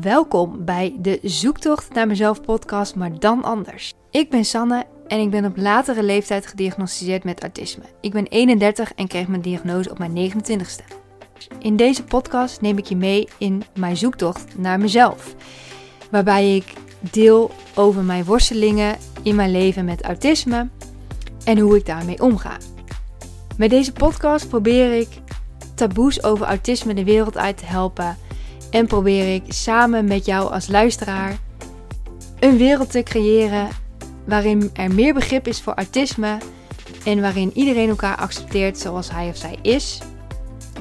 Welkom bij de Zoektocht naar mezelf podcast, maar dan anders. Ik ben Sanne en ik ben op latere leeftijd gediagnosticeerd met autisme. Ik ben 31 en kreeg mijn diagnose op mijn 29ste. In deze podcast neem ik je mee in mijn zoektocht naar mezelf, waarbij ik deel over mijn worstelingen in mijn leven met autisme en hoe ik daarmee omga. Met deze podcast probeer ik taboes over autisme de wereld uit te helpen en probeer ik samen met jou als luisteraar een wereld te creëren waarin er meer begrip is voor autisme en waarin iedereen elkaar accepteert zoals hij of zij is.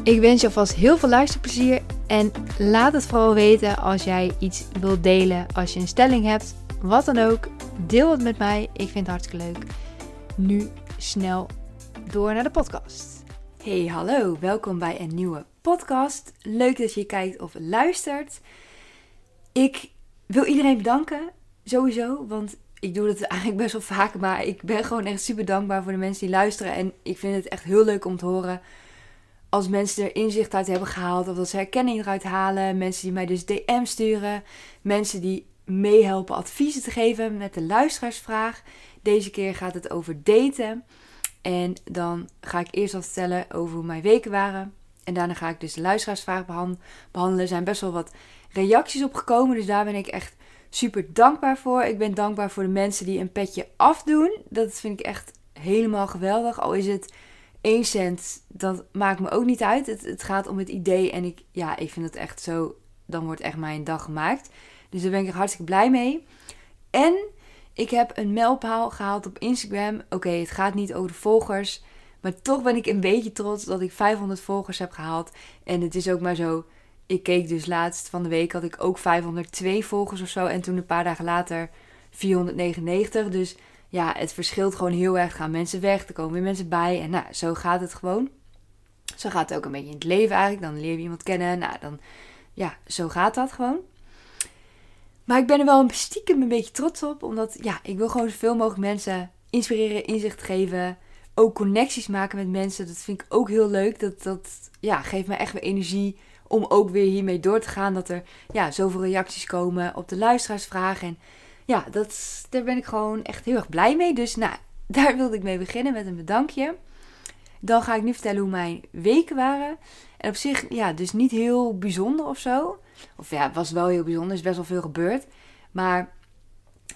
Ik wens je alvast heel veel luisterplezier en laat het vooral weten als jij iets wilt delen, als je een stelling hebt, wat dan ook. Deel het met mij, ik vind het hartstikke leuk. Nu snel door naar de podcast. Hey, hallo, welkom bij een nieuwe podcast. Leuk dat je kijkt of luistert. Ik wil iedereen bedanken, sowieso, want ik doe het eigenlijk best wel vaak, maar ik ben gewoon echt super dankbaar voor de mensen die luisteren. En ik vind het echt heel leuk om te horen als mensen er inzicht uit hebben gehaald of dat ze herkenning eruit halen. Mensen die mij dus DM sturen, mensen die meehelpen adviezen te geven met de luisteraarsvraag. Deze keer gaat het over daten. En dan ga ik eerst wat vertellen over hoe mijn weken waren. En daarna ga ik dus de luisteraarsvraag behandelen. Er zijn best wel wat reacties op gekomen. Dus daar ben ik echt super dankbaar voor. Ik ben dankbaar voor de mensen die een petje afdoen. Dat vind ik echt helemaal geweldig. Al is het 1 cent, dat maakt me ook niet uit. Het, het gaat om het idee. En ik, ja, ik vind het echt zo. Dan wordt echt mijn dag gemaakt. Dus daar ben ik hartstikke blij mee. En ik heb een mijlpaal gehaald op Instagram. Oké, het gaat niet over de volgers. Maar toch ben ik een beetje trots dat ik 500 volgers heb gehaald. En het is ook maar zo. Ik keek dus laatst van de week had ik ook 502 volgers of zo. En toen een paar dagen later 499. Dus ja, het verschilt gewoon heel erg. Gaan mensen weg, er komen weer mensen bij. En nou, zo gaat het gewoon. Zo gaat het ook een beetje in het leven eigenlijk. Dan leer je iemand kennen. Nou, dan ja, zo gaat dat gewoon. Maar ik ben er wel een stiekem een beetje trots op. Omdat ja, ik wil gewoon zoveel mogelijk mensen inspireren, inzicht geven. Ook connecties maken met mensen. Dat vind ik ook heel leuk. Dat, dat ja, geeft me echt weer energie om ook weer hiermee door te gaan. Dat er ja, zoveel reacties komen op de luisteraarsvragen. En ja, dat, daar ben ik gewoon echt heel erg blij mee. Dus nou, daar wilde ik mee beginnen met een bedankje. Dan ga ik nu vertellen hoe mijn weken waren. En op zich, ja, dus niet heel bijzonder of zo. Of ja, het was wel heel bijzonder. Er is best wel veel gebeurd. Maar,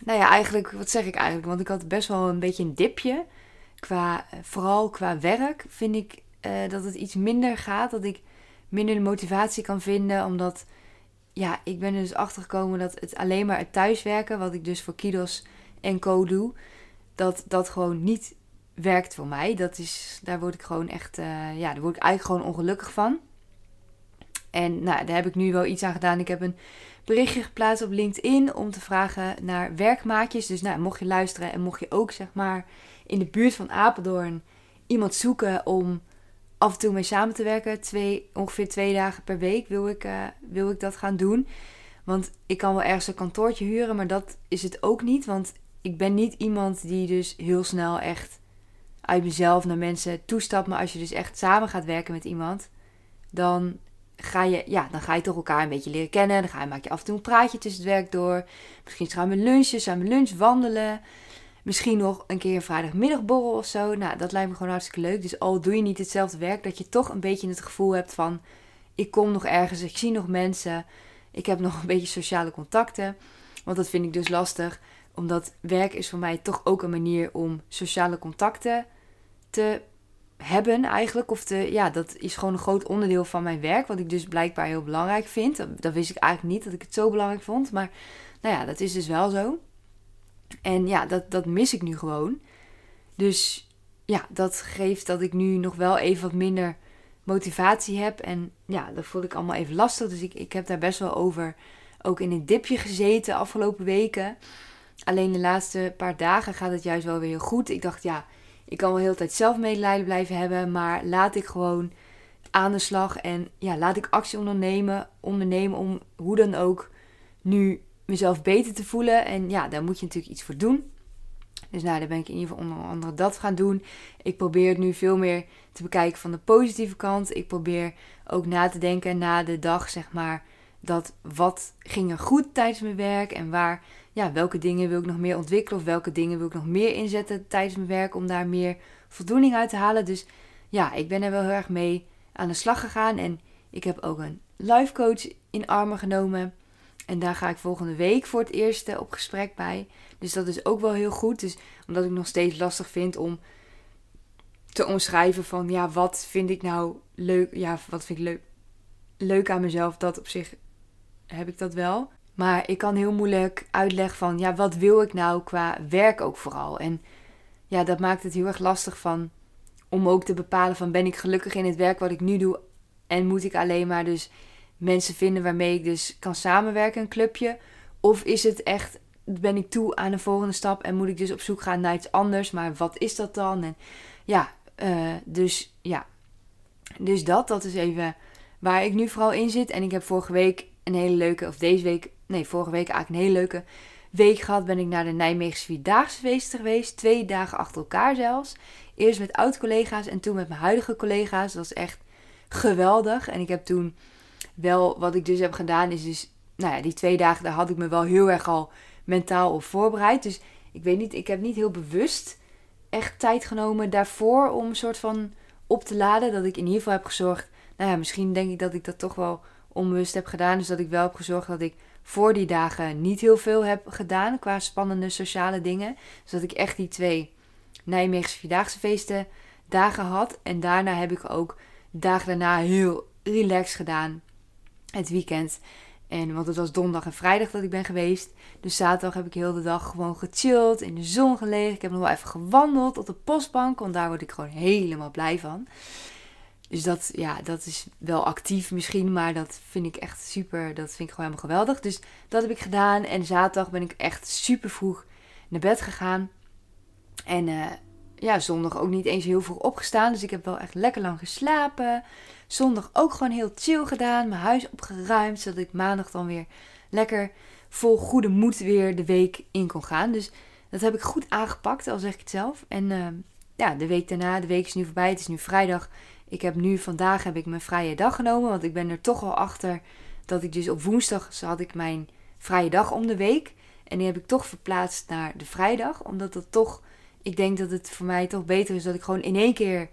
nou ja, eigenlijk, wat zeg ik eigenlijk? Want ik had best wel een beetje een dipje. Qua, vooral qua werk vind ik uh, dat het iets minder gaat. Dat ik minder de motivatie kan vinden. Omdat, ja, ik ben er dus achtergekomen dat het alleen maar het thuiswerken, wat ik dus voor Kidos en Co doe, dat dat gewoon niet werkt voor mij. Dat is, daar word ik gewoon echt, uh, ja, daar word ik eigenlijk gewoon ongelukkig van. En nou, daar heb ik nu wel iets aan gedaan. Ik heb een berichtje geplaatst op LinkedIn om te vragen naar werkmaatjes. Dus nou, mocht je luisteren en mocht je ook zeg maar in de buurt van Apeldoorn iemand zoeken om af en toe mee samen te werken. Twee, ongeveer twee dagen per week wil ik, uh, wil ik dat gaan doen. Want ik kan wel ergens een kantoortje huren, maar dat is het ook niet. Want ik ben niet iemand die dus heel snel echt uit mezelf naar mensen toestapt. Maar als je dus echt samen gaat werken met iemand, dan ga je, ja, dan ga je toch elkaar een beetje leren kennen. Dan ga je, maak je af en toe een praatje tussen het werk door. Misschien gaan we lunchen, samen lunch wandelen. Misschien nog een keer een vrijdagmiddagborrel of zo. Nou, dat lijkt me gewoon hartstikke leuk. Dus al doe je niet hetzelfde werk, dat je toch een beetje het gevoel hebt van... Ik kom nog ergens, ik zie nog mensen. Ik heb nog een beetje sociale contacten. Want dat vind ik dus lastig. Omdat werk is voor mij toch ook een manier om sociale contacten te hebben eigenlijk. Of te, ja, dat is gewoon een groot onderdeel van mijn werk. Wat ik dus blijkbaar heel belangrijk vind. Dat wist ik eigenlijk niet dat ik het zo belangrijk vond. Maar nou ja, dat is dus wel zo. En ja, dat, dat mis ik nu gewoon. Dus ja, dat geeft dat ik nu nog wel even wat minder motivatie heb. En ja, dat voel ik allemaal even lastig. Dus ik, ik heb daar best wel over ook in een dipje gezeten de afgelopen weken. Alleen de laatste paar dagen gaat het juist wel weer heel goed. Ik dacht, ja, ik kan wel heel de tijd zelf medelijden blijven hebben. Maar laat ik gewoon aan de slag. En ja, laat ik actie ondernemen, ondernemen om hoe dan ook nu mezelf beter te voelen. En ja, daar moet je natuurlijk iets voor doen. Dus nou, daar ben ik in ieder geval onder andere dat gaan doen. Ik probeer het nu veel meer te bekijken van de positieve kant. Ik probeer ook na te denken na de dag, zeg maar, dat wat ging er goed tijdens mijn werk en waar, ja, welke dingen wil ik nog meer ontwikkelen of welke dingen wil ik nog meer inzetten tijdens mijn werk om daar meer voldoening uit te halen. Dus ja, ik ben er wel heel erg mee aan de slag gegaan en ik heb ook een life coach in armen genomen. En daar ga ik volgende week voor het eerst op gesprek bij. Dus dat is ook wel heel goed. Dus omdat ik nog steeds lastig vind om te omschrijven van ja, wat vind ik nou leuk? Ja, wat vind ik leuk, leuk aan mezelf? Dat op zich heb ik dat wel. Maar ik kan heel moeilijk uitleggen van ja, wat wil ik nou qua werk ook vooral. En ja, dat maakt het heel erg lastig van om ook te bepalen van ben ik gelukkig in het werk wat ik nu doe en moet ik alleen maar dus mensen vinden waarmee ik dus kan samenwerken, een clubje? Of is het echt, ben ik toe aan een volgende stap en moet ik dus op zoek gaan naar iets anders? Maar wat is dat dan? En ja, uh, dus ja. Dus dat, dat is even waar ik nu vooral in zit. En ik heb vorige week een hele leuke, of deze week, nee, vorige week eigenlijk een hele leuke week gehad. Ben ik naar de Nijmeegse Vierdaagse feesten geweest. Twee dagen achter elkaar zelfs. Eerst met oud-collega's en toen met mijn huidige collega's. Dat was echt geweldig. En ik heb toen wel, wat ik dus heb gedaan, is dus, nou ja, die twee dagen, daar had ik me wel heel erg al mentaal op voorbereid. Dus ik weet niet, ik heb niet heel bewust echt tijd genomen daarvoor om een soort van op te laden. Dat ik in ieder geval heb gezorgd, nou ja, misschien denk ik dat ik dat toch wel onbewust heb gedaan. Dus dat ik wel heb gezorgd dat ik voor die dagen niet heel veel heb gedaan qua spannende sociale dingen. Dus dat ik echt die twee Nijmeegse Vierdaagse feesten dagen had. En daarna heb ik ook dagen daarna heel relaxed gedaan. Het weekend. En, want het was donderdag en vrijdag dat ik ben geweest. Dus zaterdag heb ik heel de dag gewoon gechilled, in de zon gelegen. Ik heb nog wel even gewandeld op de postbank, want daar word ik gewoon helemaal blij van. Dus dat, ja, dat is wel actief misschien, maar dat vind ik echt super. Dat vind ik gewoon helemaal geweldig. Dus dat heb ik gedaan. En zaterdag ben ik echt super vroeg naar bed gegaan. En uh, ja, zondag ook niet eens heel vroeg opgestaan. Dus ik heb wel echt lekker lang geslapen. Zondag ook gewoon heel chill gedaan. Mijn huis opgeruimd. Zodat ik maandag dan weer lekker vol goede moed weer de week in kon gaan. Dus dat heb ik goed aangepakt, al zeg ik het zelf. En uh, ja, de week daarna, de week is nu voorbij. Het is nu vrijdag. Ik heb nu vandaag heb ik mijn vrije dag genomen. Want ik ben er toch al achter dat ik dus op woensdag had ik mijn vrije dag om de week. En die heb ik toch verplaatst naar de vrijdag. Omdat dat toch, ik denk dat het voor mij toch beter is dat ik gewoon in één keer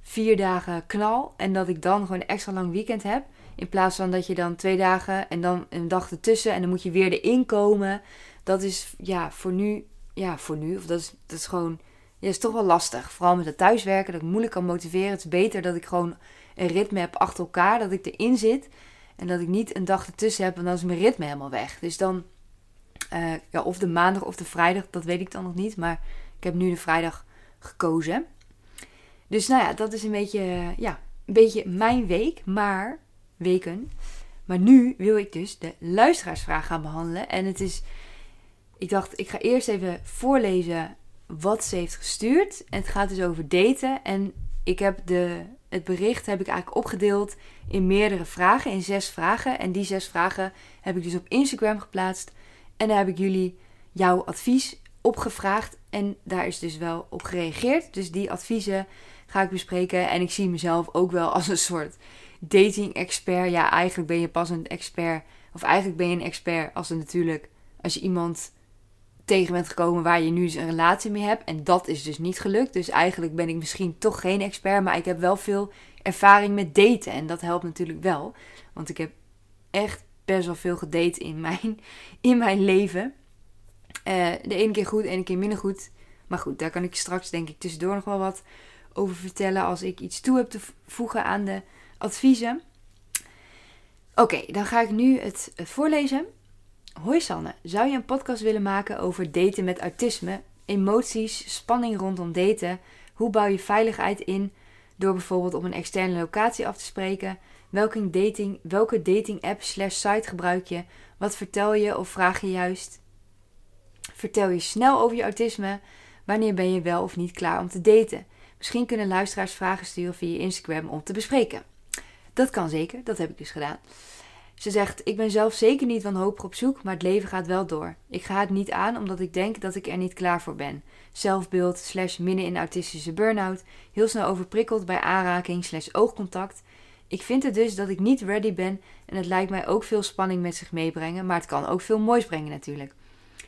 vier dagen knal. En dat ik dan gewoon een extra lang weekend heb. In plaats van dat je dan twee dagen en dan een dag ertussen en dan moet je weer erin komen. Dat is ja, voor nu, ja, voor nu, of dat is, dat is gewoon, ja, is toch wel lastig. Vooral met het thuiswerken, dat ik moeilijk kan motiveren. Het is beter dat ik gewoon een ritme heb achter elkaar, dat ik erin zit. En dat ik niet een dag ertussen heb, want dan is mijn ritme helemaal weg. Dus dan, uh, ja, of de maandag of de vrijdag, dat weet ik dan nog niet. Maar ik heb nu de vrijdag gekozen. Dus nou ja, dat is een beetje, ja, een beetje mijn week, maar weken. Maar nu wil ik dus de luisteraarsvraag gaan behandelen. En het is, ik dacht, ik ga eerst even voorlezen wat ze heeft gestuurd. En het gaat dus over daten. En ik heb de, het bericht heb ik eigenlijk opgedeeld in meerdere vragen, in zes vragen. En die zes vragen heb ik dus op Instagram geplaatst. En daar heb ik jullie jouw advies opgevraagd. En daar is dus wel op gereageerd. Dus die adviezen ga ik bespreken. En ik zie mezelf ook wel als een soort dating expert. Ja, eigenlijk ben je pas een expert. Of eigenlijk ben je een expert als er natuurlijk. Als je iemand tegen bent gekomen waar je nu eens een relatie mee hebt. En dat is dus niet gelukt. Dus eigenlijk ben ik misschien toch geen expert. Maar ik heb wel veel ervaring met daten. En dat helpt natuurlijk wel. Want ik heb echt best wel veel gedate in mijn, in mijn leven. Uh, de ene keer goed, de ene keer minder goed. Maar goed, daar kan ik straks denk ik tussendoor nog wel wat over vertellen als ik iets toe heb te voegen aan de adviezen. Oké, dan ga ik nu het voorlezen. Hoi Sanne, zou je een podcast willen maken over daten met autisme, emoties, spanning rondom daten? Hoe bouw je veiligheid in door bijvoorbeeld op een externe locatie af te spreken? Welke dating, welke dating app slash site gebruik je? Wat vertel je of vraag je juist? Vertel je snel over je autisme? Wanneer ben je wel of niet klaar om te daten? Misschien kunnen luisteraars vragen sturen via Instagram om te bespreken. Dat kan zeker, dat heb ik dus gedaan. Ze zegt: Ik ben zelf zeker niet wanhopig op zoek, maar het leven gaat wel door. Ik ga het niet aan omdat ik denk dat ik er niet klaar voor ben. Zelfbeeld, slash midden in autistische burn-out, heel snel overprikkeld bij aanraking, slash oogcontact. Ik vind het dus dat ik niet ready ben en het lijkt mij ook veel spanning met zich meebrengen, maar het kan ook veel moois brengen natuurlijk.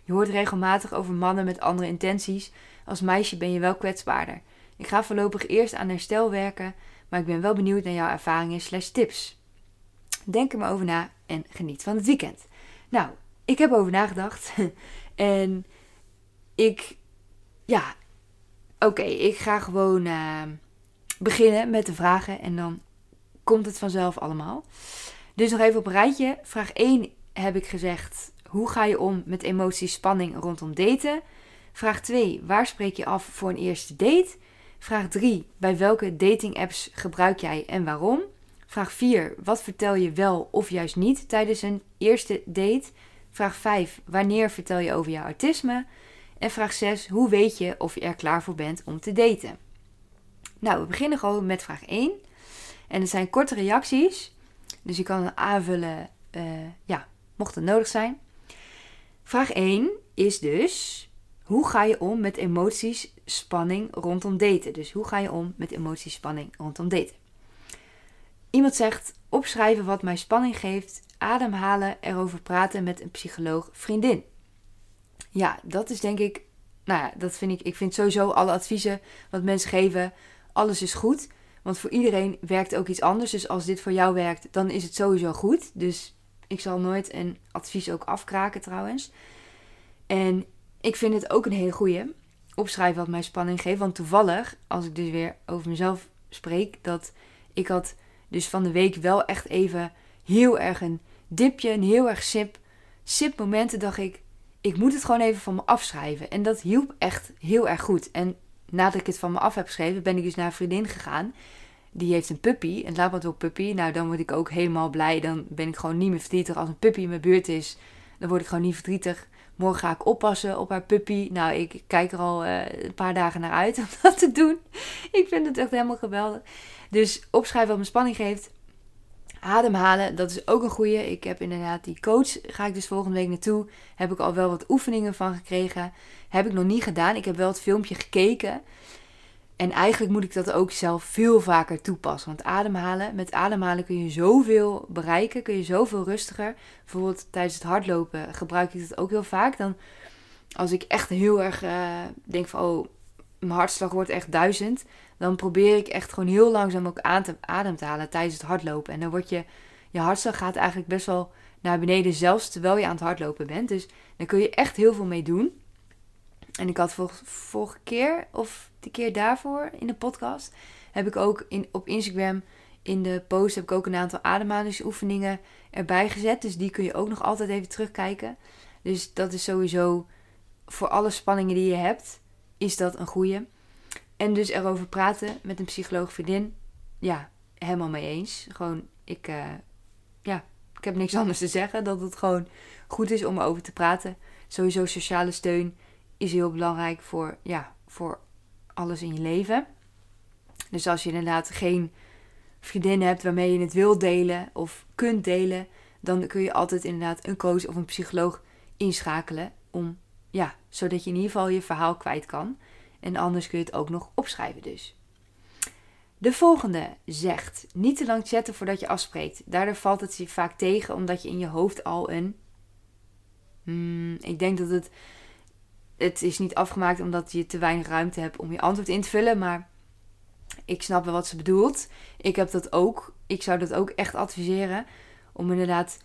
Je hoort regelmatig over mannen met andere intenties. Als meisje ben je wel kwetsbaarder. Ik ga voorlopig eerst aan herstel werken, maar ik ben wel benieuwd naar jouw ervaringen slash tips. Denk er maar over na en geniet van het weekend. Nou, ik heb over nagedacht en ik, ja, oké, ik ga gewoon uh, beginnen met de vragen en dan komt het vanzelf allemaal. Dus nog even op een rijtje. Vraag 1 heb ik gezegd: hoe ga je om met emoties, spanning rondom daten? Vraag 2: waar spreek je af voor een eerste date? Vraag 3: bij welke dating apps gebruik jij en waarom? Vraag 4: wat vertel je wel of juist niet tijdens een eerste date? Vraag 5: wanneer vertel je over jouw autisme? En vraag 6: hoe weet je of je er klaar voor bent om te daten? Nou, we beginnen gewoon met vraag 1. En het zijn korte reacties. Dus je kan het aanvullen, uh, ja, mocht het nodig zijn. Vraag 1 is dus: hoe ga je om met emoties, spanning rondom daten? Dus hoe ga je om met emoties, spanning rondom daten? Iemand zegt: opschrijven wat mij spanning geeft, ademhalen, erover praten met een psycholoog, vriendin. Ja, dat is denk ik, nou ja, dat vind ik, ik vind sowieso alle adviezen wat mensen geven, alles is goed. Want voor iedereen werkt ook iets anders. Dus als dit voor jou werkt, dan is het sowieso goed. Dus ik zal nooit een advies ook afkraken trouwens. En ik vind het ook een hele goeie. Opschrijven wat mij spanning geeft. Want toevallig, als ik dus weer over mezelf spreek, dat ik had dus van de week wel echt even heel erg een dipje, een heel erg sip, sip momenten dacht ik, ik moet het gewoon even van me afschrijven. En dat hielp echt heel erg goed. En nadat ik het van me af heb geschreven, ben ik dus naar een vriendin gegaan. Die heeft een puppy, een Labrador puppy. Nou, dan word ik ook helemaal blij. Dan ben ik gewoon niet meer verdrietig. Als een puppy in mijn buurt is, dan word ik gewoon niet verdrietig. Morgen ga ik oppassen op haar puppy. Nou, ik kijk er al uh, een paar dagen naar uit om dat te doen. Ik vind het echt helemaal geweldig. Dus opschrijven wat me spanning geeft. Ademhalen, dat is ook een goeie. Ik heb inderdaad die coach, ga ik dus volgende week naartoe. Heb ik al wel wat oefeningen van gekregen. Heb ik nog niet gedaan. Ik heb wel het filmpje gekeken. En eigenlijk moet ik dat ook zelf veel vaker toepassen. Want ademhalen, met ademhalen kun je zoveel bereiken. Kun je zoveel rustiger. Bijvoorbeeld tijdens het hardlopen gebruik ik dat ook heel vaak. Dan als ik echt heel erg uh, denk van oh, mijn hartslag wordt echt duizend. Dan probeer ik echt gewoon heel langzaam ook aan te, adem te halen tijdens het hardlopen. En dan wordt je, je hartslag gaat eigenlijk best wel naar beneden. Zelfs terwijl je aan het hardlopen bent. Dus dan kun je echt heel veel mee doen. En ik had vorige keer, of de keer daarvoor in de podcast, heb ik ook in, op Instagram in de post heb ik ook een aantal ademhalingsoefeningen erbij gezet. Dus die kun je ook nog altijd even terugkijken. Dus dat is sowieso voor alle spanningen die je hebt, is dat een goede. En dus erover praten met een psycholoog vriendin. Ja, helemaal mee eens. Gewoon, ik, uh, ja, ik heb niks anders te zeggen. Dat het gewoon goed is om erover te praten. Sowieso sociale steun is heel belangrijk voor, ja, voor alles in je leven. Dus als je inderdaad geen vriendin hebt waarmee je het wil delen of kunt delen, dan kun je altijd inderdaad een coach of een psycholoog inschakelen om, ja, zodat je in ieder geval je verhaal kwijt kan. En anders kun je het ook nog opschrijven dus. De volgende zegt: niet te lang chatten voordat je afspreekt. Daardoor valt het je vaak tegen omdat je in je hoofd al een. Hmm, ik denk dat het het is niet afgemaakt omdat je te weinig ruimte hebt om je antwoord in te vullen. Maar ik snap wel wat ze bedoelt. Ik heb dat ook. Ik zou dat ook echt adviseren. Om inderdaad.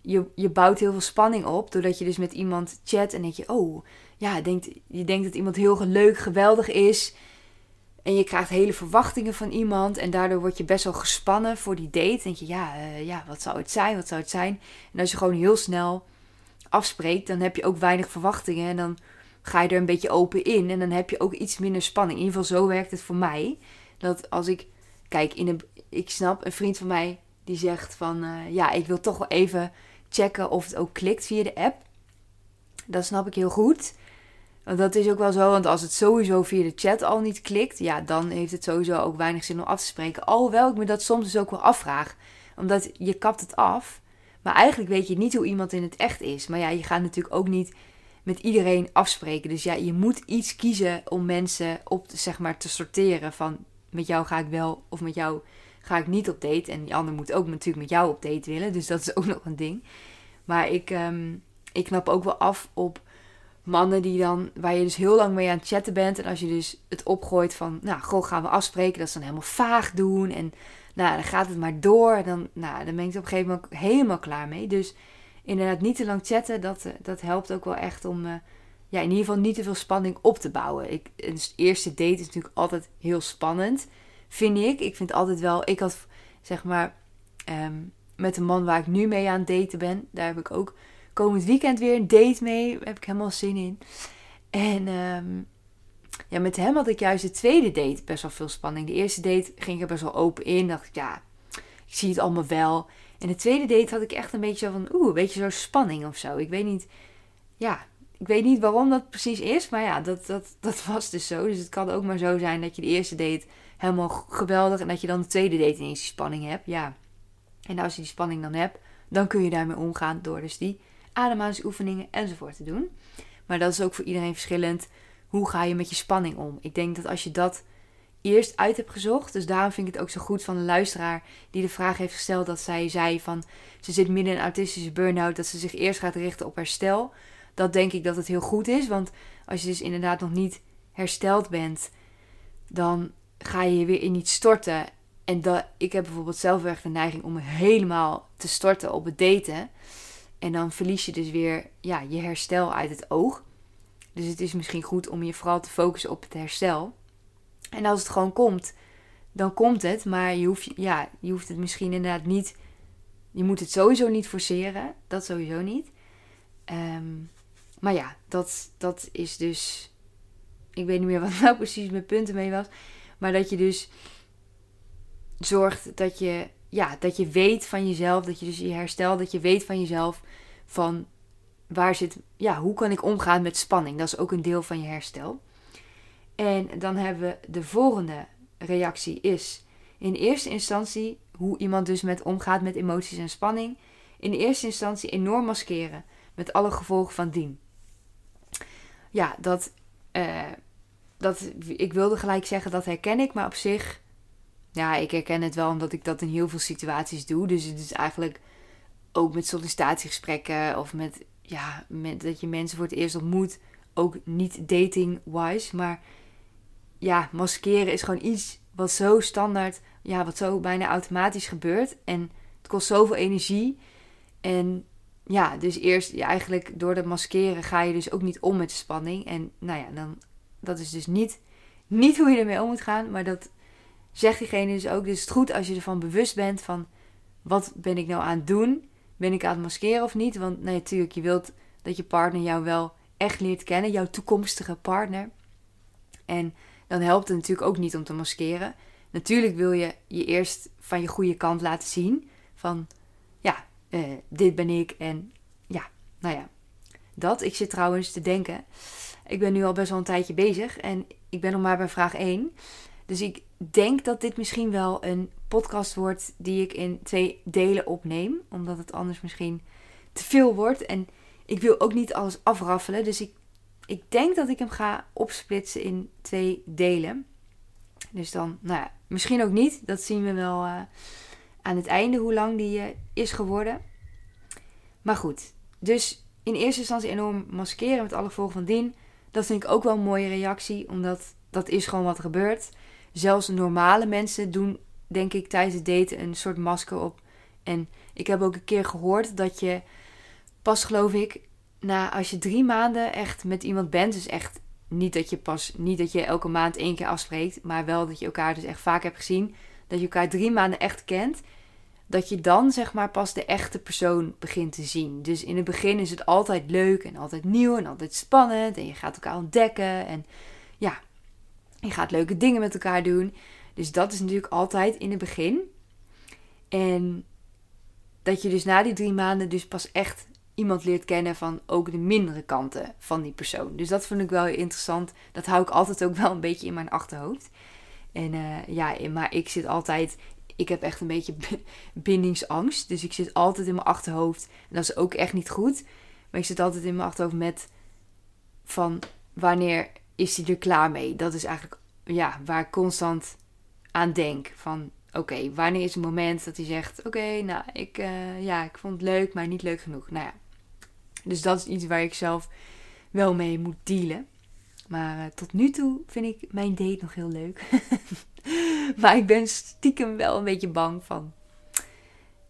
Je, je bouwt heel veel spanning op. Doordat je dus met iemand chat. En denk je, oh ja, denkt, je denkt dat iemand heel leuk, geweldig is. En je krijgt hele verwachtingen van iemand. En daardoor word je best wel gespannen voor die date. denk je, ja, uh, ja, wat zou het zijn? Wat zou het zijn? En als je gewoon heel snel afspreekt, dan heb je ook weinig verwachtingen. En dan ga je er een beetje open in. En dan heb je ook iets minder spanning. In ieder geval zo werkt het voor mij. Dat als ik, kijk, in een, ik snap een vriend van mij die zegt van, uh, ja, ik wil toch wel even checken of het ook klikt via de app. Dat snap ik heel goed. Want dat is ook wel zo, want als het sowieso via de chat al niet klikt, ja, dan heeft het sowieso ook weinig zin om af te spreken. Alhoewel ik me dat soms dus ook wel afvraag. Omdat je kapt het af, maar eigenlijk weet je niet hoe iemand in het echt is. Maar ja, je gaat natuurlijk ook niet met iedereen afspreken. Dus ja, je moet iets kiezen om mensen op zeg maar, te sorteren van met jou ga ik wel of met jou ga ik niet op date. En die ander moet ook natuurlijk met jou op date willen. Dus dat is ook nog een ding. Maar ik, ehm, ik knap ook wel af op mannen die dan, waar je dus heel lang mee aan het chatten bent. En als je dus het opgooit van, nou, goh, gaan we afspreken. Dat ze dan helemaal vaag doen. En nou, dan gaat het maar door. En dan, nou, dan ben ik er op een gegeven moment helemaal klaar mee. Dus inderdaad niet te lang chatten, dat, eh, dat helpt ook wel echt om... Uh, ja, in ieder geval niet te veel spanning op te bouwen. Ik, een eerste date is natuurlijk altijd heel spannend, vind ik. Ik vind altijd wel, ik had zeg maar ehm, met de man waar ik nu mee aan het daten ben, daar heb ik ook komend weekend weer een date mee. Daar heb ik helemaal zin in. En ehm, ja, met hem had ik juist de tweede date best wel veel spanning. De eerste date ging ik er best wel open in. Dacht ik, ja, ik zie het allemaal wel. En de tweede date had ik echt een beetje zo van, oeh, een beetje zo spanning of zo. Ik weet niet, ja, ik weet niet waarom dat precies is. Maar ja, dat, dat, dat was dus zo. Dus het kan ook maar zo zijn dat je de eerste date helemaal geweldig. En dat je dan de tweede date ineens die spanning hebt. Ja. En als je die spanning dan hebt, dan kun je daarmee omgaan door dus die ademhalingsoefeningen enzovoort te doen. Maar dat is ook voor iedereen verschillend. Hoe ga je met je spanning om? Ik denk dat als je dat eerst uit hebt gezocht. Dus daarom vind ik het ook zo goed van een luisteraar die de vraag heeft gesteld dat zij zei van ze zit midden in een autistische burn-out, dat ze zich eerst gaat richten op herstel. Dat denk ik dat het heel goed is, want als je dus inderdaad nog niet hersteld bent, dan ga je weer in iets storten. En dat, ik heb bijvoorbeeld zelf echt de neiging om helemaal te storten op het daten. En dan verlies je dus weer ja, je herstel uit het oog. Dus het is misschien goed om je vooral te focussen op het herstel. En als het gewoon komt, dan komt het. Maar je hoeft, ja, je hoeft het misschien inderdaad niet. Je moet het sowieso niet forceren. Dat sowieso niet. Ehm, maar ja, dat, dat is dus. Ik weet niet meer wat nou precies mijn punten mee was. Maar dat je dus zorgt dat je, ja, dat je weet van jezelf. Dat je dus je herstel, dat je weet van jezelf. Van waar zit. Ja, hoe kan ik omgaan met spanning? Dat is ook een deel van je herstel. En dan hebben we de volgende reactie is in eerste instantie hoe iemand dus met omgaat met emoties en spanning. In eerste instantie enorm maskeren met alle gevolgen van dien. Ja, dat, uh, dat ik wilde gelijk zeggen dat herken ik, maar op zich, ja, ik herken het wel omdat ik dat in heel veel situaties doe. Dus het is eigenlijk ook met sollicitatiegesprekken of met, ja, met dat je mensen voor het eerst ontmoet, ook niet dating-wise, maar ja, maskeren is gewoon iets wat zo standaard, ja, wat zo bijna automatisch gebeurt. En het kost zoveel energie. En ja, dus eerst ja, eigenlijk door dat maskeren ga je dus ook niet om met de spanning. En nou ja, dan, dat is dus niet, niet hoe je ermee om moet gaan. Maar dat zegt diegene dus ook. Dus het is goed als je ervan bewust bent van wat ben ik nou aan het doen? Ben ik aan het maskeren of niet? Want natuurlijk, je wilt dat je partner jou wel echt leert kennen, jouw toekomstige partner. En dan helpt het natuurlijk ook niet om te maskeren. Natuurlijk wil je je eerst van je goede kant laten zien. Van ja, uh, dit ben ik en ja, nou ja, dat. Ik zit trouwens te denken. Ik ben nu al best wel een tijdje bezig en ik ben nog maar bij vraag 1. Dus ik denk dat dit misschien wel een podcast wordt die ik in twee delen opneem. Omdat het anders misschien te veel wordt. En ik wil ook niet alles afraffelen. Dus ik ik denk dat ik hem ga opsplitsen in twee delen. Dus dan, nou ja, misschien ook niet. Dat zien we wel uh, aan het einde hoe lang die uh, is geworden. Maar goed, dus in eerste instantie enorm maskeren met alle gevolgen van dien. Dat vind ik ook wel een mooie reactie, omdat dat is gewoon wat er gebeurt. Zelfs normale mensen doen, denk ik, tijdens het daten een soort masker op. En ik heb ook een keer gehoord dat je pas, geloof ik, na als je drie maanden echt met iemand bent, dus echt niet dat je pas niet dat je elke maand één keer afspreekt, maar wel dat je elkaar dus echt vaak hebt gezien, dat je elkaar drie maanden echt kent, dat je dan zeg maar pas de echte persoon begint te zien. Dus in het begin is het altijd leuk en altijd nieuw en altijd spannend en je gaat elkaar ontdekken en ja, je gaat leuke dingen met elkaar doen. Dus dat is natuurlijk altijd in het begin. En dat je dus na die drie maanden dus pas echt iemand leert kennen van ook de mindere kanten van die persoon. Dus dat vind ik wel interessant. Dat hou ik altijd ook wel een beetje in mijn achterhoofd. En uh, ja, maar ik zit altijd. Ik heb echt een beetje bindingsangst. Dus ik zit altijd in mijn achterhoofd. En dat is ook echt niet goed. Maar ik zit altijd in mijn achterhoofd met van wanneer is hij er klaar mee? Dat is eigenlijk ja, waar ik constant aan denk. Van oké, wanneer is het moment dat hij zegt: Oké, nou, ik, uh, ja, ik vond het leuk, maar niet leuk genoeg. Nou ja, dus dat is iets waar ik zelf wel mee moet dealen. Maar uh, tot nu toe vind ik mijn date nog heel leuk. maar ik ben stiekem wel een beetje bang van.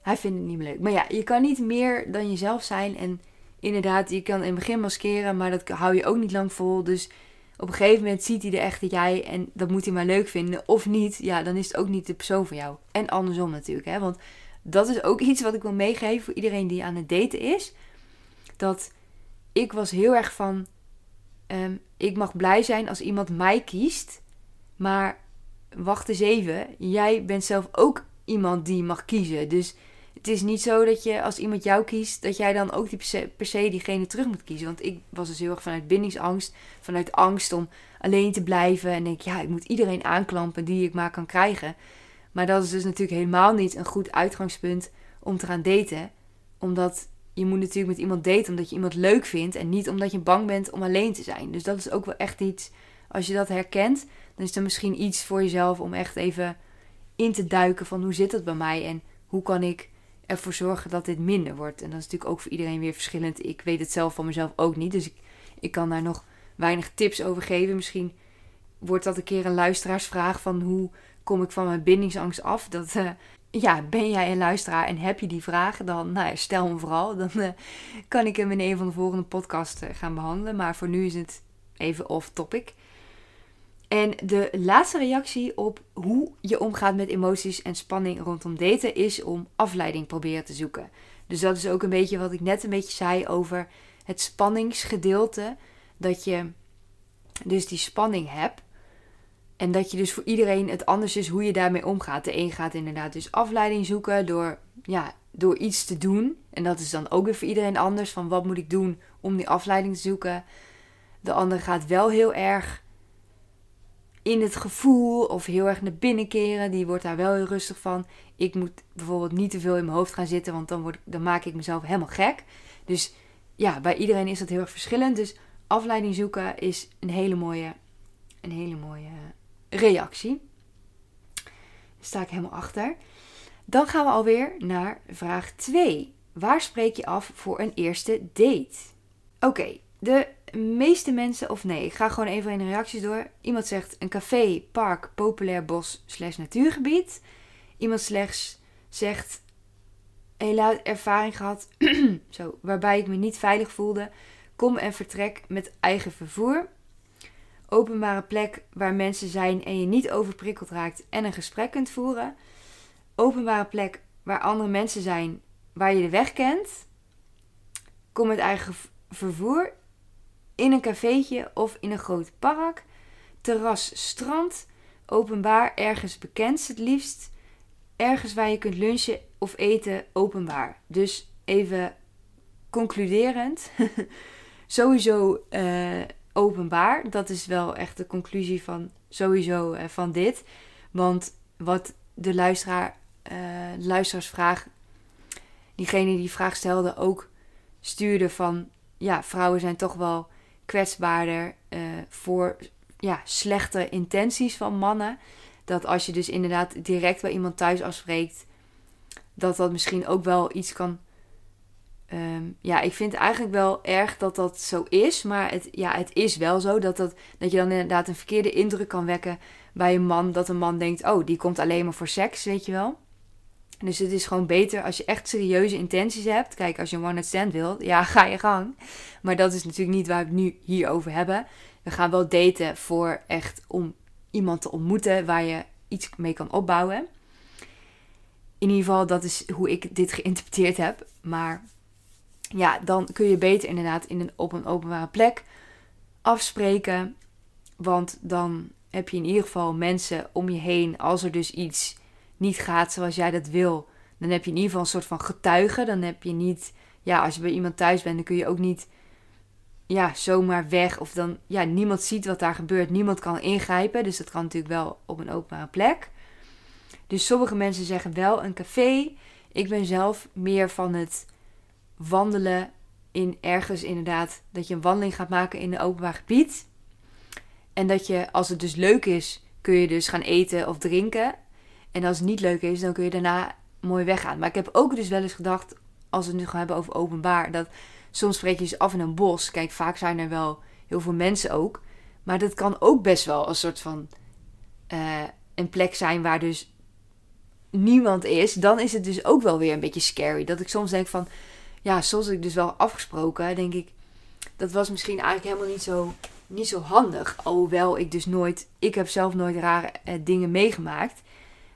Hij vindt het niet meer leuk. Maar ja, je kan niet meer dan jezelf zijn. En inderdaad, je kan in het begin maskeren, maar dat hou je ook niet lang vol. Dus op een gegeven moment ziet hij er echt dat jij en dat moet hij maar leuk vinden. Of niet, ja, dan is het ook niet de persoon voor jou. En andersom natuurlijk, hè. Want dat is ook iets wat ik wil meegeven voor iedereen die aan het daten is. Dat ik was heel erg van, um, ik mag blij zijn als iemand mij kiest. Maar wacht eens even, jij bent zelf ook iemand die mag kiezen. Dus het is niet zo dat je als iemand jou kiest, dat jij dan ook die per, se, per se diegene terug moet kiezen. Want ik was dus heel erg vanuit bindingsangst, vanuit angst om alleen te blijven. En denk, ja, ik moet iedereen aanklampen die ik maar kan krijgen. Maar dat is dus natuurlijk helemaal niet een goed uitgangspunt om te gaan daten. Omdat je moet natuurlijk met iemand daten omdat je iemand leuk vindt en niet omdat je bang bent om alleen te zijn. Dus dat is ook wel echt iets, als je dat herkent, dan is er misschien iets voor jezelf om echt even in te duiken van hoe zit het bij mij en hoe kan ik ervoor zorgen dat dit minder wordt. En dat is natuurlijk ook voor iedereen weer verschillend. Ik weet het zelf van mezelf ook niet, dus ik, ik kan daar nog weinig tips over geven. Misschien wordt dat een keer een luisteraarsvraag van hoe kom ik van mijn bindingsangst af. Dat, uh, ja, ben jij een luisteraar en heb je die vragen, dan nou ja, stel me vooral. Dan uh, kan ik hem in een van de volgende podcasts gaan behandelen. Maar voor nu is het even off topic. En de laatste reactie op hoe je omgaat met emoties en spanning rondom daten is om afleiding proberen te zoeken. Dus dat is ook een beetje wat ik net een beetje zei over het spanningsgedeelte. Dat je dus die spanning hebt. En dat je dus voor iedereen het anders is hoe je daarmee omgaat. De een gaat inderdaad dus afleiding zoeken door, ja, door iets te doen. En dat is dan ook weer voor iedereen anders. Van wat moet ik doen om die afleiding te zoeken. De ander gaat wel heel erg in het gevoel of heel erg naar binnen keren. Die wordt daar wel heel rustig van. Ik moet bijvoorbeeld niet te veel in mijn hoofd gaan zitten, want dan, word, dan maak ik mezelf helemaal gek. Dus ja, bij iedereen is dat heel erg verschillend. Dus afleiding zoeken is een hele mooie, een hele mooie reactie. Daar sta ik helemaal achter. Dan gaan we alweer naar vraag 2. Waar spreek je af voor een eerste date? Oké, de meeste mensen, of nee, ik ga gewoon even in de reacties door. Iemand zegt een café, park, populair bos slash natuurgebied. Iemand slechts zegt helaas ervaring gehad zo, waarbij ik me niet veilig voelde. Kom en vertrek met eigen vervoer. Openbare plek waar mensen zijn en je niet overprikkeld raakt en een gesprek kunt voeren. Openbare plek waar andere mensen zijn waar je de weg kent. Kom met eigen vervoer in een cafeetje of in een groot park, terras, strand, openbaar, ergens bekend het liefst, ergens waar je kunt lunchen of eten, openbaar. Dus even concluderend, sowieso uh, openbaar. Dat is wel echt de conclusie van sowieso uh, van dit. Want wat de luisteraar, de luisteraarsvraag, diegene die vraag stelde ook stuurde van ja, vrouwen zijn toch wel kwetsbaarder uh, voor ja, slechte intenties van mannen. Dat als je dus inderdaad direct bij iemand thuis afspreekt, dat dat misschien ook wel iets kan. Um, ja, ik vind eigenlijk wel erg dat dat zo is. Maar het, ja, het is wel zo dat, dat, dat je dan inderdaad een verkeerde indruk kan wekken bij een man. Dat een man denkt: oh, die komt alleen maar voor seks, weet je wel. Dus het is gewoon beter als je echt serieuze intenties hebt. Kijk, als je een one-night stand wilt, ja, ga je gang. Maar dat is natuurlijk niet waar we het nu hier over hebben. We gaan wel daten voor echt om iemand te ontmoeten waar je iets mee kan opbouwen. In ieder geval, dat is hoe ik dit geïnterpreteerd heb. Maar ja, dan kun je beter inderdaad in een, op een openbare plek afspreken. Want dan heb je in ieder geval mensen om je heen als er dus iets niet gaat zoals jij dat wil, dan heb je in ieder geval een soort van getuige. Dan heb je niet, ja, als je bij iemand thuis bent, dan kun je ook niet, ja, zomaar weg. Of dan, ja, niemand ziet wat daar gebeurt. Niemand kan ingrijpen. Dus dat kan natuurlijk wel op een openbare plek. Dus sommige mensen zeggen wel een café. Ik ben zelf meer van het wandelen in ergens inderdaad. Dat je een wandeling gaat maken in een openbaar gebied. En dat je, als het dus leuk is, kun je dus gaan eten of drinken. En als het niet leuk is, dan kun je daarna mooi weggaan. Maar ik heb ook dus wel eens gedacht, als we het nu gaan hebben over openbaar, dat soms spreek je dus af in een bos. Kijk, vaak zijn er wel heel veel mensen ook. Maar dat kan ook best wel een soort van uh, een plek zijn waar dus niemand is. Dan is het dus ook wel weer een beetje scary. Dat ik soms denk van, ja, zoals ik dus wel afgesproken, denk ik, dat was misschien eigenlijk helemaal niet zo, niet zo handig. Alhoewel ik dus nooit, ik heb zelf nooit rare eh, dingen meegemaakt.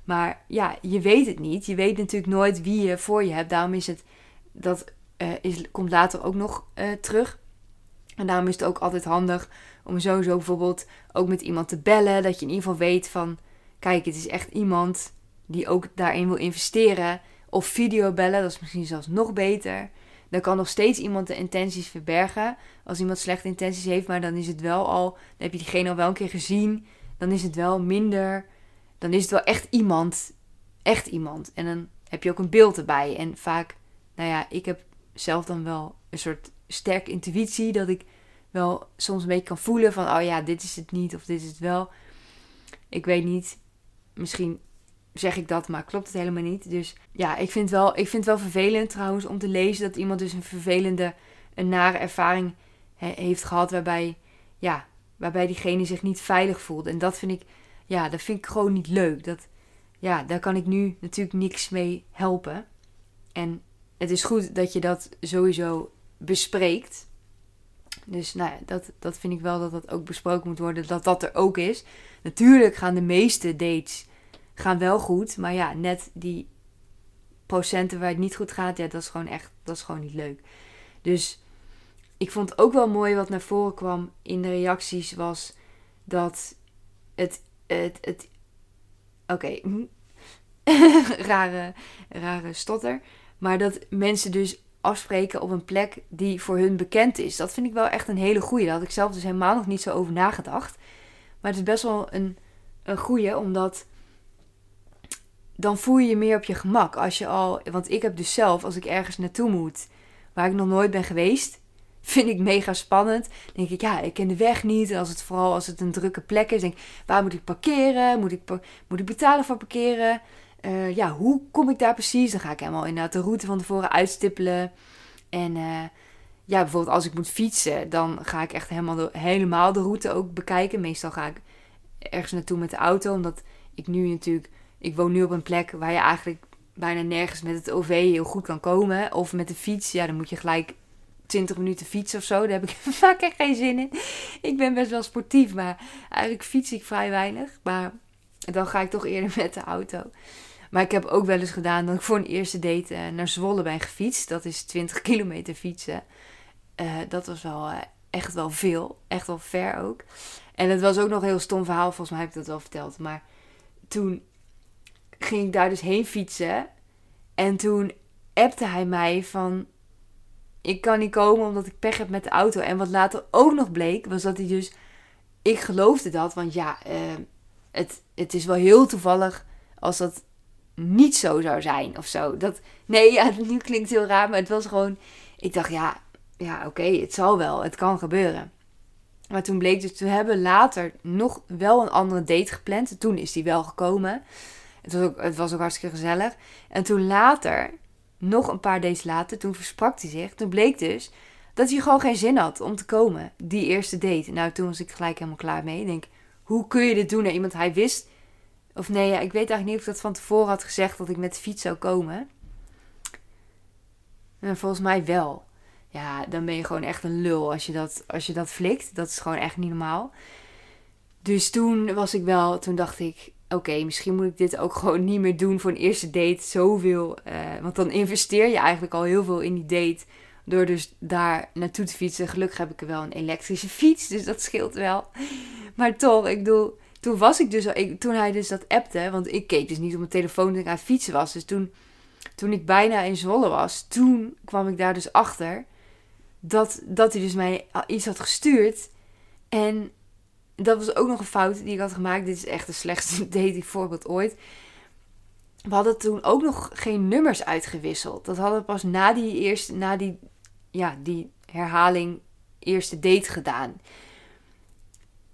Maar ja, je weet het niet. Je weet natuurlijk nooit wie je voor je hebt. Daarom is het, dat uh, is, komt later ook nog uh, terug. En daarom is het ook altijd handig om sowieso bijvoorbeeld ook met iemand te bellen. Dat je in ieder geval weet van, kijk, het is echt iemand die ook daarin wil investeren. Of video bellen, dat is misschien zelfs nog beter. Dan kan nog steeds iemand de intenties verbergen. Als iemand slechte intenties heeft, maar dan is het wel al. Dan heb je diegene al wel een keer gezien. Dan is het wel minder. Dan is het wel echt iemand. Echt iemand. En dan heb je ook een beeld erbij. En vaak, nou ja, ik heb zelf dan wel een soort sterke intuïtie. Dat ik wel soms een beetje kan voelen van, oh ja, dit is het niet of dit is het wel. Ik weet niet. Misschien zeg ik dat, maar klopt het helemaal niet. Dus ja, ik vind, wel, ik vind het wel vervelend trouwens om te lezen dat iemand dus een vervelende, een nare ervaring heeft gehad waarbij, ja, waarbij diegene zich niet veilig voelde. En dat vind ik, ja, dat vind ik gewoon niet leuk. Dat, ja, daar kan ik nu natuurlijk niks mee helpen. En het is goed dat je dat sowieso bespreekt. Dus nou ja, dat, dat vind ik wel dat dat ook besproken moet worden, dat dat er ook is. Natuurlijk gaan de meeste dates gaan wel goed. Maar ja, net die procenten waar het niet goed gaat, ja, dat is gewoon echt, dat is gewoon niet leuk. Dus ik vond ook wel mooi wat naar voren kwam in de reacties was dat het, het, het oké, rare, rare stotter. Maar dat mensen dus afspreken op een plek die voor hun bekend is. Dat vind ik wel echt een hele goeie. Daar had ik zelf dus helemaal nog niet zo over nagedacht. Maar het is best wel een, een goeie, omdat dan voel je je meer op je gemak. Als je al, want ik heb dus zelf, als ik ergens naartoe moet waar ik nog nooit ben geweest, vind ik mega spannend. denk ik, ja, ik ken de weg niet. En als het vooral als het een drukke plek is, denk ik, waar moet ik parkeren? Moet ik, moet ik betalen voor parkeren? Uh, ja, hoe kom ik daar precies? Dan ga ik helemaal inderdaad de route van tevoren uitstippelen. En uh, ja, bijvoorbeeld als ik moet fietsen, dan ga ik echt helemaal de, helemaal de route ook bekijken. Meestal ga ik ergens naartoe met de auto, omdat ik nu natuurlijk ik woon nu op een plek waar je eigenlijk bijna nergens met het OV heel goed kan komen. Of met de fiets, ja, dan moet je gelijk 20 minuten fietsen of zo. Daar heb ik vaak echt geen zin in. Ik ben best wel sportief, maar eigenlijk fiets ik vrij weinig. Maar dan ga ik toch eerder met de auto. Maar ik heb ook wel eens gedaan dat ik voor een eerste date eh, naar Zwolle ben gefietst. Dat is 20 kilometer fietsen. Uh, dat was wel uh, echt wel veel. Echt wel ver ook. En het was ook nog een heel stom verhaal. Volgens mij heb ik dat wel verteld. Maar toen ging ik daar dus heen fietsen. En toen appte hij mij van... Ik kan niet komen omdat ik pech heb met de auto. En wat later ook nog bleek, was dat hij dus... Ik geloofde dat, want ja, uh, het, het is wel heel toevallig als dat niet zo zou zijn of zo. Dat, nee, ja, nu klinkt het heel raar, maar het was gewoon... Ik dacht, ja, ja oké, het zal wel, het kan gebeuren. Maar toen bleek dus, we hebben later nog wel een andere date gepland. Toen is die wel gekomen. Het was, ook, het was ook hartstikke gezellig. En toen later, nog een paar days later, toen versprak hij zich. Toen bleek dus dat hij gewoon geen zin had om te komen. Die eerste date. Nou, toen was ik gelijk helemaal klaar mee. Ik denk, hoe kun je dit doen naar iemand? Hij wist, of nee, ja, ik weet eigenlijk niet of ik dat van tevoren had gezegd dat ik met de fiets zou komen. En volgens mij wel. Ja, dan ben je gewoon echt een lul als je dat, als je dat flikt. Dat is gewoon echt niet normaal. Dus toen was ik wel, toen dacht ik, oké, misschien moet ik dit ook gewoon niet meer doen voor een eerste date. Zoveel. Uh, want dan investeer je eigenlijk al heel veel in die date. Door dus daar naartoe te fietsen. Gelukkig heb ik er wel een elektrische fiets. Dus dat scheelt wel. Maar toch, ik bedoel. Toen was ik dus al. Ik, toen hij dus dat appte. Want ik keek dus niet op mijn telefoon toen ik aan fietsen was. Dus toen, toen ik bijna in Zwolle was. Toen kwam ik daar dus achter. Dat, dat hij dus mij iets had gestuurd. En dat was ook nog een fout die ik had gemaakt. Dit is echt de slechtste dating voorbeeld ooit. We hadden toen ook nog geen nummers uitgewisseld. Dat hadden we pas na die eerste, na die, ja, die herhaling eerste date gedaan.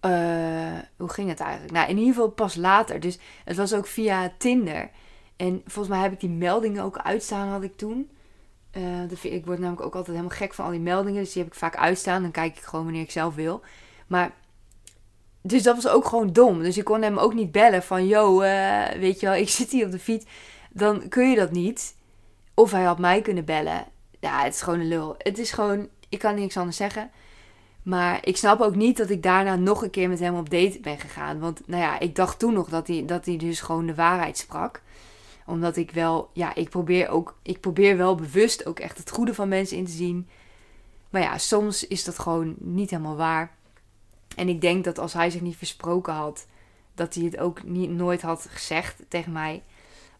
Uh, hoe ging het eigenlijk? Nou, in ieder geval pas later. Dus het was ook via Tinder. En volgens mij heb ik die meldingen ook uitstaan, had ik toen. Uh, ik word namelijk ook altijd helemaal gek van al die meldingen. Dus die heb ik vaak uitstaan. Dan kijk ik gewoon wanneer ik zelf wil. Maar, dus dat was ook gewoon dom. Dus ik kon hem ook niet bellen van... Yo, uh, weet je wel, ik zit hier op de fiets. Dan kun je dat niet. Of hij had mij kunnen bellen. Ja, het is gewoon een lul. Het is gewoon... Ik kan niks anders zeggen. Maar ik snap ook niet dat ik daarna nog een keer met hem op date ben gegaan. Want nou ja, ik dacht toen nog dat hij, dat hij dus gewoon de waarheid sprak. Omdat ik wel, ja, ik probeer ook, ik probeer wel bewust ook echt het goede van mensen in te zien. Maar ja, soms is dat gewoon niet helemaal waar. En ik denk dat als hij zich niet versproken had, dat hij het ook niet, nooit had gezegd tegen mij.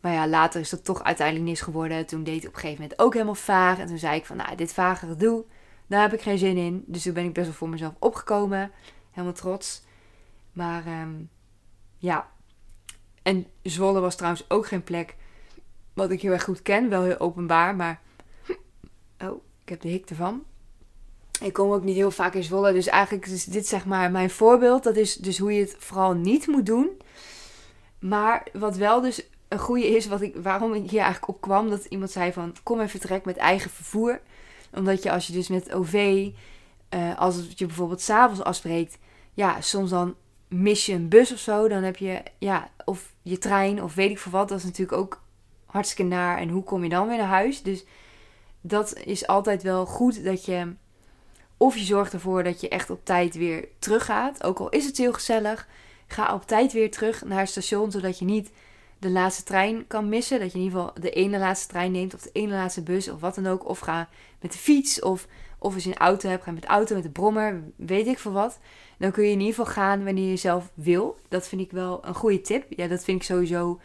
Maar ja, later is dat toch uiteindelijk niks geworden. Toen deed hij op een gegeven moment ook helemaal vaag. En toen zei ik van, nou, dit vage doe daar heb ik geen zin in. Dus toen ben ik best wel voor mezelf opgekomen. Helemaal trots. Maar um, ja. En Zwolle was trouwens ook geen plek wat ik heel erg goed ken. Wel heel openbaar, maar... Oh, ik heb de hik ervan. Ik kom ook niet heel vaak in Zwolle. Dus eigenlijk is dit zeg maar mijn voorbeeld. Dat is dus hoe je het vooral niet moet doen. Maar wat wel dus een goede is, wat ik, waarom ik hier eigenlijk op kwam. Dat iemand zei van, kom even trek met eigen vervoer omdat je als je dus met OV, uh, als je bijvoorbeeld s'avonds afspreekt, ja, soms dan mis je een bus of zo. Dan heb je, ja, of je trein of weet ik veel wat. Dat is natuurlijk ook hartstikke naar. En hoe kom je dan weer naar huis? Dus dat is altijd wel goed dat je. Of je zorgt ervoor dat je echt op tijd weer teruggaat. Ook al is het heel gezellig. Ga op tijd weer terug naar het station. Zodat je niet de laatste trein kan missen. Dat je in ieder geval de ene laatste trein neemt. Of de ene laatste bus. Of wat dan ook. Of ga met de fiets. Of, of als je een auto hebt, ga met de auto, met de brommer, weet ik veel wat. Dan kun je in ieder geval gaan wanneer je zelf wil. Dat vind ik wel een goede tip. Ja, dat vind ik sowieso.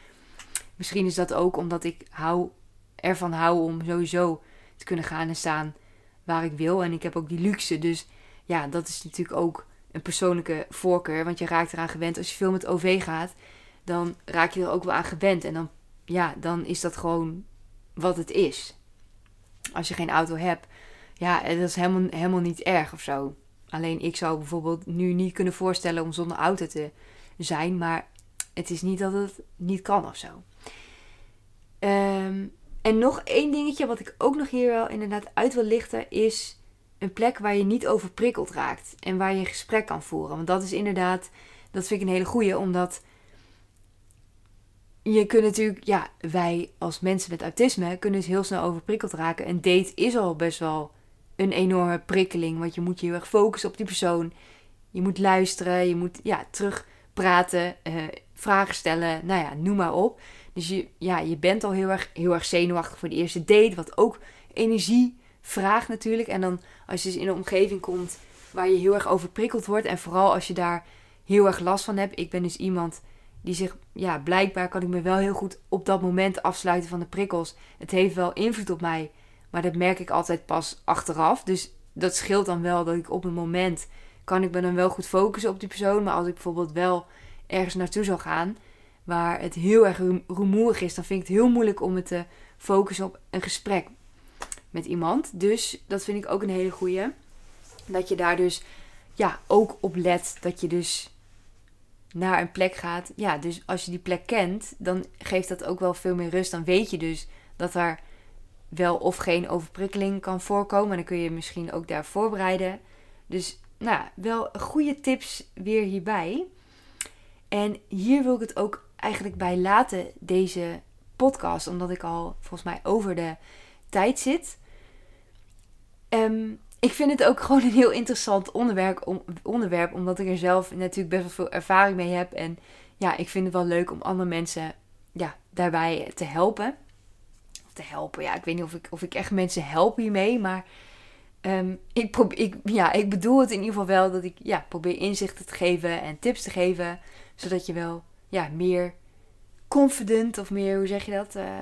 Misschien is dat ook omdat ik hou, ervan hou om sowieso te kunnen gaan en staan waar ik wil. En ik heb ook die luxe. Dus ja, dat is natuurlijk ook een persoonlijke voorkeur. Want je raakt eraan gewend. Als je veel met OV gaat, dan raak je er ook wel aan gewend. En dan, ja, dan is dat gewoon wat het is als je geen auto hebt, ja, dat is helemaal, helemaal niet erg of zo. Alleen ik zou bijvoorbeeld nu niet kunnen voorstellen om zonder auto te zijn, maar het is niet dat het niet kan of zo. Ehm, en nog één dingetje wat ik ook nog hier wel inderdaad uit wil lichten is een plek waar je niet overprikkeld raakt en waar je een gesprek kan voeren. Want dat is inderdaad, dat vind ik een hele goeie, omdat je kunt natuurlijk, ja, wij als mensen met autisme kunnen dus heel snel overprikkeld raken. Een date is al best wel een enorme prikkeling, want je moet je heel erg focussen op die persoon. Je moet luisteren, je moet ja, terug praten, uh, vragen stellen, nou ja, noem maar op. Dus je, ja, je bent al heel erg, heel erg zenuwachtig voor de eerste date, wat ook energie vraagt natuurlijk. En dan als je dus in een omgeving komt waar je heel erg overprikkeld wordt en vooral als je daar heel erg last van hebt. Ik ben dus iemand die zich, ja, blijkbaar kan ik me wel heel goed op dat moment afsluiten van de prikkels. Het heeft wel invloed op mij, maar dat merk ik altijd pas achteraf. Dus dat scheelt dan wel dat ik op een moment kan ik me dan wel goed focussen op die persoon. Maar als ik bijvoorbeeld wel ergens naartoe zou gaan waar het heel erg rumoerig is, dan vind ik het heel moeilijk om me te focussen op een gesprek met iemand. Dus dat vind ik ook een hele goeie. Dat je daar dus ja, ook op let dat je dus naar een plek gaat. Ja, dus als je die plek kent, dan geeft dat ook wel veel meer rust. Dan weet je dus dat er wel of geen overprikkeling kan voorkomen. En dan kun je misschien ook daar voorbereiden. Dus nou, wel goede tips weer hierbij. En hier wil ik het ook eigenlijk bij laten, deze podcast. Omdat ik al volgens mij over de tijd zit. Um, ik vind het ook gewoon een heel interessant onderwerp, onderwerp. Omdat ik er zelf natuurlijk best wel veel ervaring mee heb. En ja, ik vind het wel leuk om andere mensen ja, daarbij te helpen. Of te helpen, ja, ik weet niet of ik, of ik echt mensen help hiermee. Maar um, ik, probeer, ik, ja, ik bedoel het in ieder geval wel dat ik ja, probeer inzichten te geven en tips te geven. Zodat je wel ja, meer confident of meer, hoe zeg je dat, uh,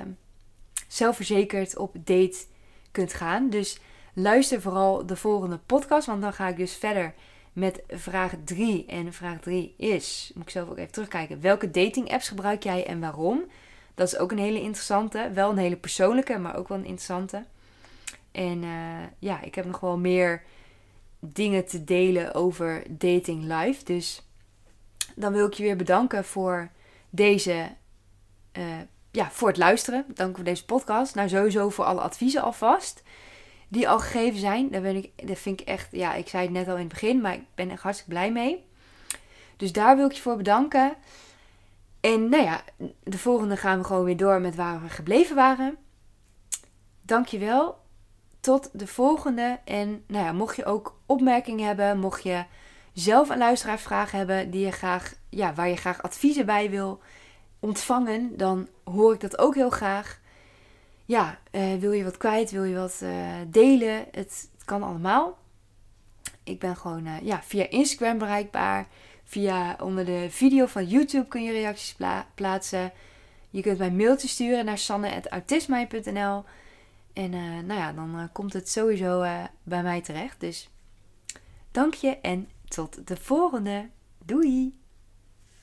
zelfverzekerd op date kunt gaan. Dus luister vooral de volgende podcast. Want dan ga ik dus verder met vraag 3. En vraag 3 is, moet ik zelf ook even terugkijken. Welke dating apps gebruik jij en waarom? Dat is ook een hele interessante. Wel een hele persoonlijke, maar ook wel een interessante. En uh, ja, ik heb nog wel meer dingen te delen over dating live. Dus dan wil ik je weer bedanken voor deze, uh, ja, voor het luisteren. Dank voor deze podcast. Nou, sowieso voor alle adviezen alvast die al gegeven zijn. Daar ben ik, dat vind ik echt, ja, ik zei het net al in het begin, maar ik ben echt hartstikke blij mee. Dus daar wil ik je voor bedanken. En nou ja, de volgende gaan we gewoon weer door met waar we gebleven waren. Dankjewel. Tot de volgende. En nou ja, mocht je ook opmerkingen hebben, mocht je zelf een luisteraarsvraag hebben die je graag, ja, waar je graag adviezen bij wil ontvangen, dan hoor ik dat ook heel graag. Ja, uh, wil je wat kwijt, wil je wat uh, delen, het, kan allemaal. Ik ben gewoon uh, ja, via Instagram bereikbaar. Via onder de video van YouTube kun je reacties pla plaatsen. Je kunt mij mailtje sturen naar sanne.autismij.nl. En nou ja, dan komt het sowieso bij mij terecht. Dus dank je en tot de volgende. Doei!